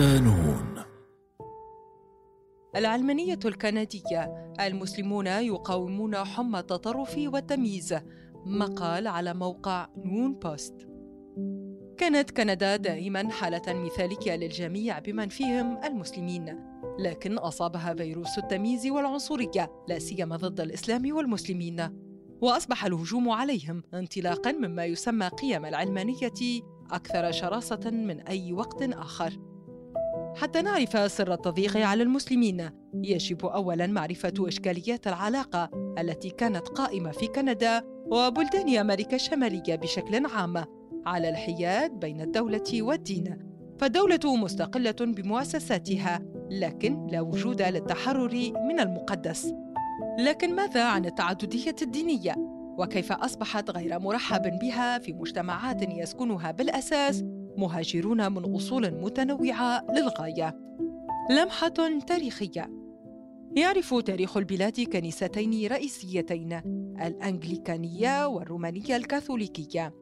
ودانون العلمانية الكندية المسلمون يقاومون حمى التطرف والتمييز. مقال على موقع نون بوست. كانت كندا دائما حالة مثالية للجميع بمن فيهم المسلمين. لكن أصابها فيروس التمييز والعنصرية لا سيما ضد الإسلام والمسلمين. وأصبح الهجوم عليهم انطلاقا مما يسمى قيم العلمانية أكثر شراسة من أي وقت آخر. حتى نعرف سر التضييق على المسلمين. يجب اولا معرفة إشكاليات العلاقة التي كانت قائمة في كندا وبلدان أمريكا الشمالية بشكل عام على الحياد بين الدولة والدين. فالدولة مستقلة بمؤسساتها لكن لا وجود للتحرر من المقدس. لكن ماذا عن التعددية الدينية؟ وكيف أصبحت غير مرحب بها في مجتمعات يسكنها بالأساس مهاجرون من أصول متنوعة للغاية. لمحة تاريخية. يعرف تاريخ البلاد كنيستين رئيسيتين الأنجليكانية والرومانية الكاثوليكية.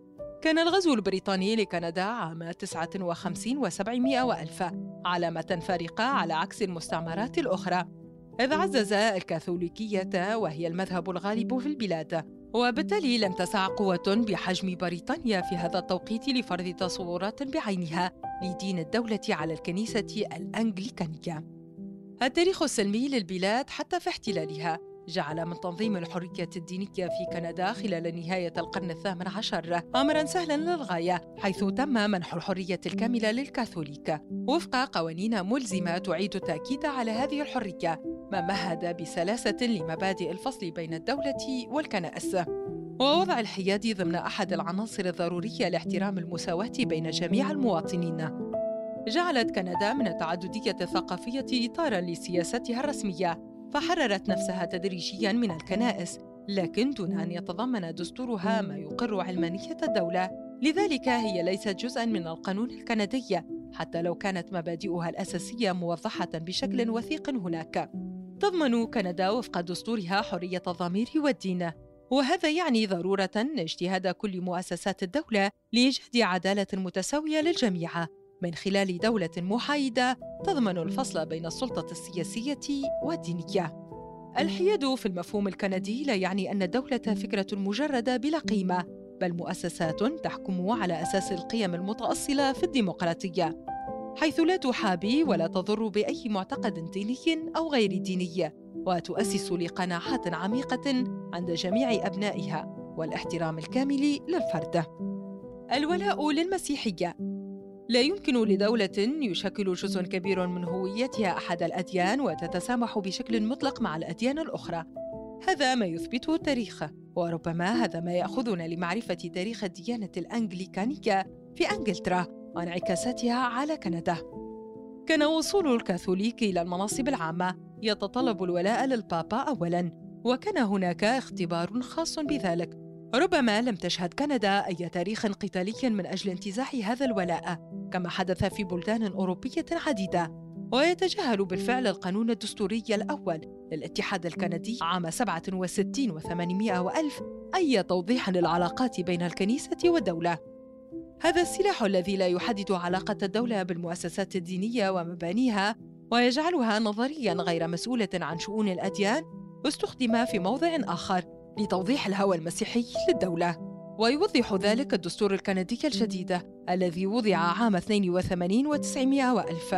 كان الغزو البريطاني لكندا عام 59 و700 وألف علامة فارقة على عكس المستعمرات الأخرى. إذ عزز الكاثوليكية وهي المذهب الغالب في البلاد. وبالتالي لم تسع قوة بحجم بريطانيا في هذا التوقيت لفرض تصورات بعينها لدين الدولة على الكنيسة الأنجليكانية. التاريخ السلمي للبلاد حتى في احتلالها جعل من تنظيم الحرية الدينية في كندا خلال نهاية القرن الثامن عشر أمرا سهلا للغاية حيث تم منح الحرية الكاملة للكاثوليك وفق قوانين ملزمة تعيد التأكيد على هذه الحرية ما مهد بسلاسة لمبادئ الفصل بين الدولة والكنائس. ووضع الحياد ضمن أحد العناصر الضرورية لاحترام المساواة بين جميع المواطنين. جعلت كندا من التعددية الثقافية إطارا لسياستها الرسمية فحررت نفسها تدريجيا من الكنائس لكن دون أن يتضمن دستورها ما يقر علمانية الدولة. لذلك هي ليست جزءا من القانون الكندي حتى لو كانت مبادئها الأساسية موضحة بشكل وثيق هناك. تضمن كندا وفق دستورها حرية الضمير والدين. وهذا يعني ضرورة اجتهاد كل مؤسسات الدولة لإيجاد عدالة متساوية للجميع. من خلال دولة محايدة تضمن الفصل بين السلطة السياسية والدينية. الحياد في المفهوم الكندي لا يعني أن الدولة فكرة مجردة بلا قيمة، بل مؤسسات تحكم على أساس القيم المتأصلة في الديمقراطية، حيث لا تحابي ولا تضر بأي معتقد ديني أو غير ديني، وتؤسس لقناعات عميقة عند جميع أبنائها والاحترام الكامل للفرد. الولاء للمسيحية لا يمكن لدولة يشكل جزء كبير من هويتها أحد الأديان وتتسامح بشكل مطلق مع الأديان الأخرى. هذا ما يثبته التاريخ، وربما هذا ما يأخذنا لمعرفة تاريخ الديانة الأنجليكانية في أنجلترا وانعكاساتها على كندا. كان وصول الكاثوليك إلى المناصب العامة يتطلب الولاء للبابا أولاً، وكان هناك اختبار خاص بذلك. ربما لم تشهد كندا أي تاريخ قتالي من أجل انتزاع هذا الولاء كما حدث في بلدان أوروبية عديدة. ويتجاهل بالفعل القانون الدستوري الأول للاتحاد الكندي عام 67 و800 وألف أي توضيح للعلاقات بين الكنيسة والدولة. هذا السلاح الذي لا يحدد علاقة الدولة بالمؤسسات الدينية ومبانيها ويجعلها نظريا غير مسؤولة عن شؤون الأديان استخدم في موضع آخر لتوضيح الهوى المسيحي للدولة. ويوضح ذلك الدستور الكندي الجديد الذي وضع عام 82 و900 وألف.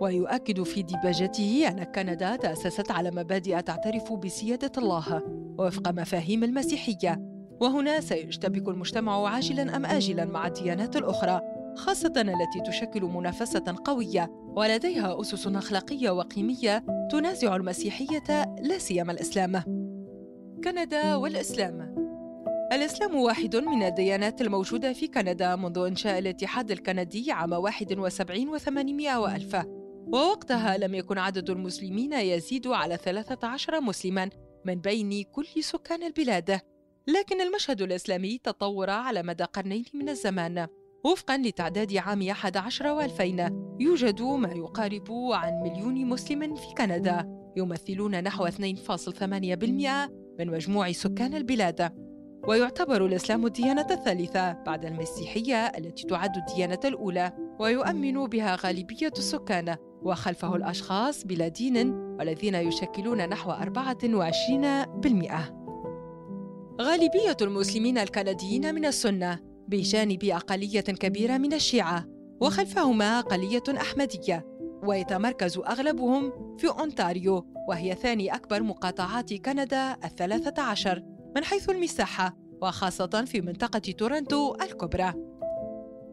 ويؤكد في ديباجته أن كندا تأسست على مبادئ تعترف بسيادة الله وفق مفاهيم المسيحية. وهنا سيشتبك المجتمع عاجلا أم آجلا مع الديانات الأخرى خاصة التي تشكل منافسة قوية ولديها أسس أخلاقية وقيمية تنازع المسيحية لا سيما الإسلام. كندا والإسلام. الإسلام واحد من الديانات الموجودة في كندا منذ إنشاء الاتحاد الكندي عام 71 و800 وألف. ووقتها لم يكن عدد المسلمين يزيد على 13 مسلما من بين كل سكان البلاد. لكن المشهد الإسلامي تطور على مدى قرنين من الزمان. وفقا لتعداد عام 11 و2000 يوجد ما يقارب عن مليون مسلم في كندا يمثلون نحو 2.8% من مجموع سكان البلاد. ويعتبر الإسلام الديانة الثالثة بعد المسيحية التي تعد الديانة الأولى ويؤمن بها غالبية السكان. وخلفه الأشخاص بلا دين والذين يشكلون نحو 24% غالبية المسلمين الكنديين من السنة بجانب أقلية كبيرة من الشيعة وخلفهما أقلية أحمدية ويتمركز أغلبهم في أونتاريو وهي ثاني أكبر مقاطعات كندا الثلاثة عشر من حيث المساحة وخاصة في منطقة تورنتو الكبرى.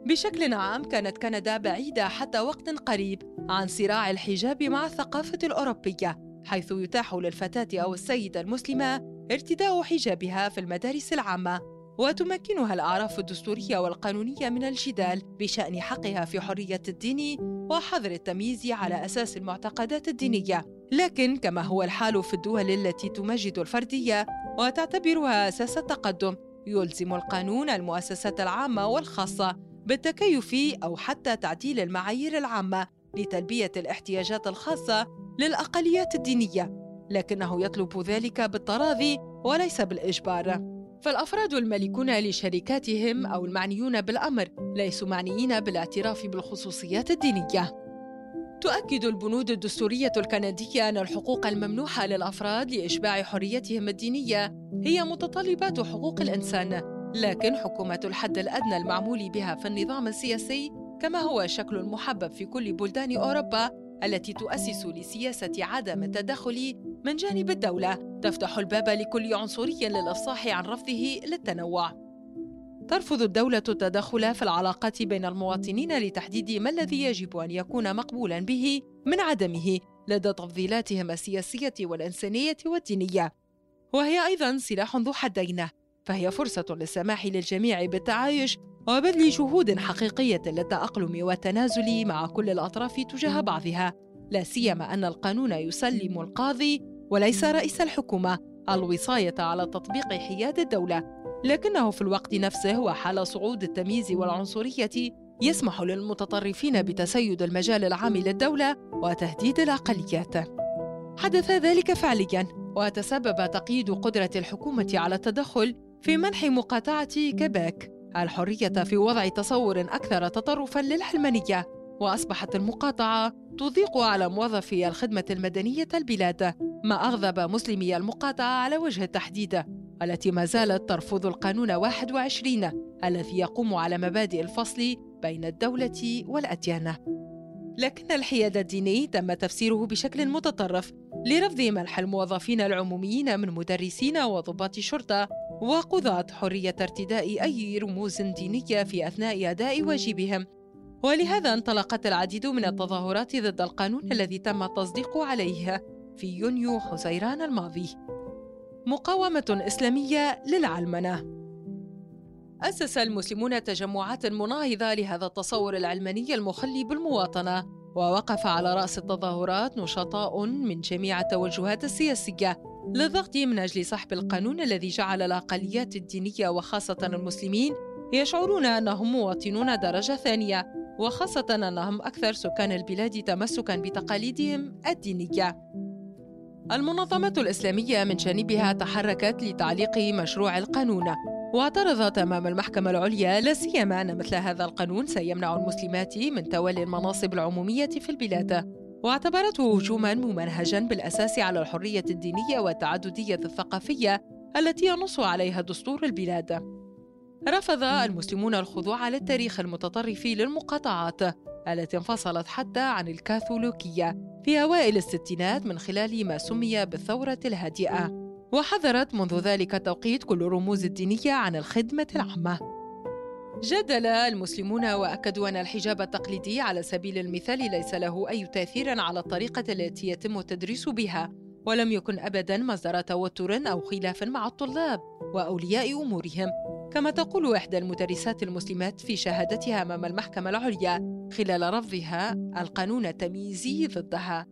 بشكل عام كانت كندا بعيدة حتى وقت قريب عن صراع الحجاب مع الثقافة الأوروبية حيث يتاح للفتاة أو السيدة المسلمة ارتداء حجابها في المدارس العامة وتمكنها الأعراف الدستورية والقانونية من الجدال بشأن حقها في حرية الدين وحظر التمييز على أساس المعتقدات الدينية. لكن كما هو الحال في الدول التي تمجد الفردية وتعتبرها أساس التقدم يلزم القانون المؤسسات العامة والخاصة بالتكيف أو حتى تعديل المعايير العامة لتلبية الاحتياجات الخاصة للأقليات الدينية. لكنه يطلب ذلك بالتراضي وليس بالإجبار. فالأفراد المالكون لشركاتهم أو المعنيون بالأمر ليسوا معنيين بالاعتراف بالخصوصيات الدينية. تؤكد البنود الدستورية الكندية أن الحقوق الممنوحة للأفراد لإشباع حريتهم الدينية هي متطلبات حقوق الإنسان لكن حكومة الحد الأدنى المعمول بها في النظام السياسي كما هو الشكل المحبب في كل بلدان أوروبا التي تؤسس لسياسة عدم التدخل من جانب الدولة. تفتح الباب لكل عنصري للإفصاح عن رفضه للتنوع. ترفض الدولة التدخل في العلاقات بين المواطنين لتحديد ما الذي يجب أن يكون مقبولا به من عدمه لدى تفضيلاتهم السياسية والإنسانية والدينية. وهي أيضا سلاح ذو حدين. فهي فرصة للسماح للجميع بالتعايش وبذل جهود حقيقية للتأقلم والتنازل مع كل الأطراف تجاه بعضها لا سيما أن القانون يسلم القاضي وليس رئيس الحكومة الوصاية على تطبيق حياد الدولة. لكنه في الوقت نفسه وحال صعود التمييز والعنصرية يسمح للمتطرفين بتسيد المجال العام للدولة وتهديد الأقليات. حدث ذلك فعليا وتسبب تقييد قدرة الحكومة على التدخل في منح مقاطعة كيبيك الحرية في وضع تصور أكثر تطرفا للعلمانية وأصبحت المقاطعة تضيق على موظفي الخدمة المدنية البلاد ما أغضب مسلمي المقاطعة على وجه التحديد التي ما زالت ترفض القانون 21 الذي يقوم على مبادئ الفصل بين الدولة والأديان. لكن الحياد الديني تم تفسيره بشكل متطرف لرفض منح الموظفين العموميين من مدرسين وضباط شرطة وقضاة حرية ارتداء أي رموز دينية في أثناء أداء واجبهم. ولهذا انطلقت العديد من التظاهرات ضد القانون الذي تم التصديق عليه في يونيو حزيران الماضي. مقاومة إسلامية للعلمنة. أسس المسلمون تجمعات مناهضة لهذا التصور العلماني المخلي بالمواطنة ووقف على رأس التظاهرات نشطاء من جميع التوجهات السياسية. للضغط من أجل سحب القانون الذي جعل الأقليات الدينية وخاصة المسلمين يشعرون أنهم مواطنون درجة ثانية وخاصة أنهم أكثر سكان البلاد تمسكا بتقاليدهم الدينية. المنظمة الإسلامية من جانبها تحركت لتعليق مشروع القانون واعترضت أمام المحكمة العليا لا سيما أن مثل هذا القانون سيمنع المسلمات من تولي المناصب العمومية في البلاد. واعتبرته هجوما ممنهجا بالأساس على الحرية الدينية والتعددية الثقافية التي ينص عليها دستور البلاد. رفض المسلمون الخضوع للتاريخ المتطرف للمقاطعات التي انفصلت حتى عن الكاثوليكية في أوائل الستينات من خلال ما سمي بالثورة الهادئة. وحذرت منذ ذلك التوقيت كل رموز الدينية عن الخدمة العامة. جدل المسلمون وأكدوا أن الحجاب التقليدي على سبيل المثال ليس له أي تأثير على الطريقة التي يتم التدريس بها ولم يكن ابدا مصدر توتر أو خلاف مع الطلاب وأولياء أمورهم. كما تقول إحدى المدرسات المسلمات في شهادتها أمام المحكمة العليا خلال رفضها القانون التمييزي ضدها.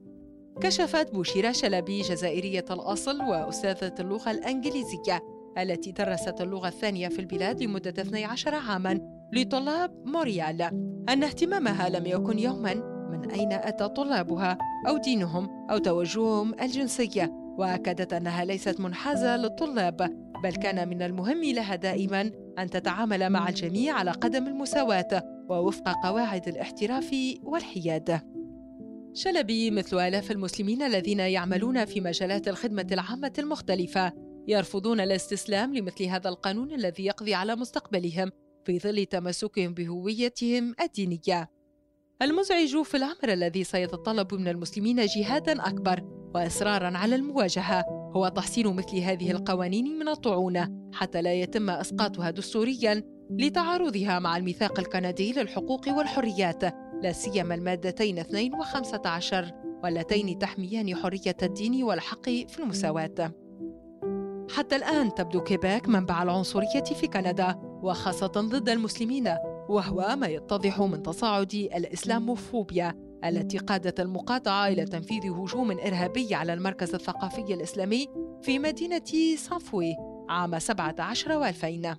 كشفت بوشيرة شلبي جزائرية الأصل وأستاذة اللغة الإنجليزية التي درست اللغة الثانية في البلاد لمدة 12 عاماً لطلاب موريال أن اهتمامها لم يكن يوماً. من أين أتى طلابها؟ أو دينهم؟ أو توجههم الجنسية وأكدت أنها ليست منحازة للطلاب بل كان من المهم لها دائما أن تتعامل مع الجميع على قدم المساواة ووفق قواعد الاحتراف والحيادة. شلبي مثل آلاف المسلمين الذين يعملون في مجالات الخدمة العامة المختلفة. يرفضون الاستسلام لمثل هذا القانون الذي يقضي على مستقبلهم في ظل تمسكهم بهويتهم الدينية. المزعج في الأمر الذي سيتطلب من المسلمين جهادا أكبر وإصرارا على المواجهة هو تحصين مثل هذه القوانين من الطعونة حتى لا يتم إسقاطها دستوريا لتعارضها مع الميثاق الكندي للحقوق والحريات لا سيما المادتين 2 و 15 واللتين تحميان حرية الدين والحق في المساواة. حتى الآن تبدو كيباك منبع العنصرية في كندا وخاصة ضد المسلمين وهو ما يتضح من تصاعد الإسلاموفوبيا التي قادت المقاطعة إلى تنفيذ هجوم إرهابي على المركز الثقافي الإسلامي في مدينة سانفوي عام 17 و2000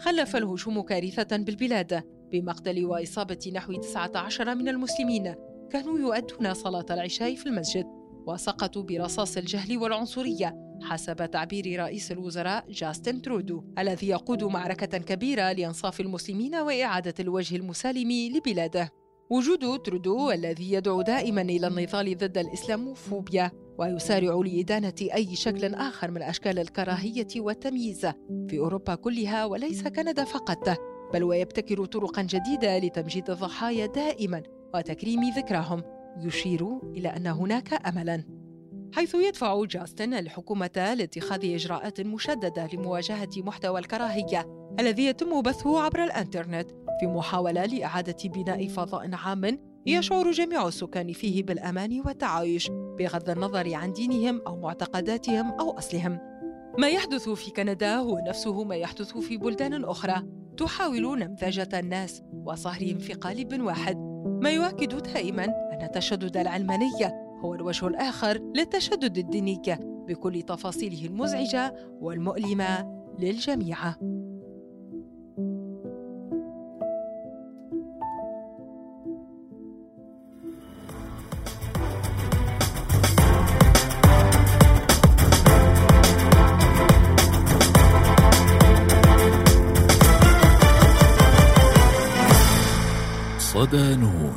خلف الهجوم كارثة بالبلاد بمقتل وإصابة نحو 19 من المسلمين كانوا يؤدون صلاة العشاء في المسجد وسقطوا برصاص الجهل والعنصرية. حسب تعبير رئيس الوزراء جاستن ترودو الذي يقود معركة كبيرة لإنصاف المسلمين وإعادة الوجه المسالم لبلاده. وجود ترودو الذي يدعو دائما إلى النضال ضد الإسلاموفوبيا ويسارع لإدانة أي شكل آخر من أشكال الكراهية والتمييز في أوروبا كلها وليس كندا فقط بل ويبتكر طرقا جديدة لتمجيد الضحايا دائما وتكريم ذكرهم يشير إلى أن هناك أملا. حيث يدفع جاستن الحكومة لاتخاذ إجراءات مشددة لمواجهة محتوى الكراهية الذي يتم بثه عبر الإنترنت في محاولة لإعادة بناء فضاء عام يشعر جميع السكان فيه بالأمان والتعايش بغض النظر عن دينهم أو معتقداتهم أو أصلهم. ما يحدث في كندا هو نفسه ما يحدث في بلدان أخرى تحاول نمذجة الناس وصهرهم في قالب واحد ما يؤكد دائما أن التشدد العلماني هو الوجه الآخر للتشدد الديني بكل تفاصيله المزعجة والمؤلمة للجميع. صدى نور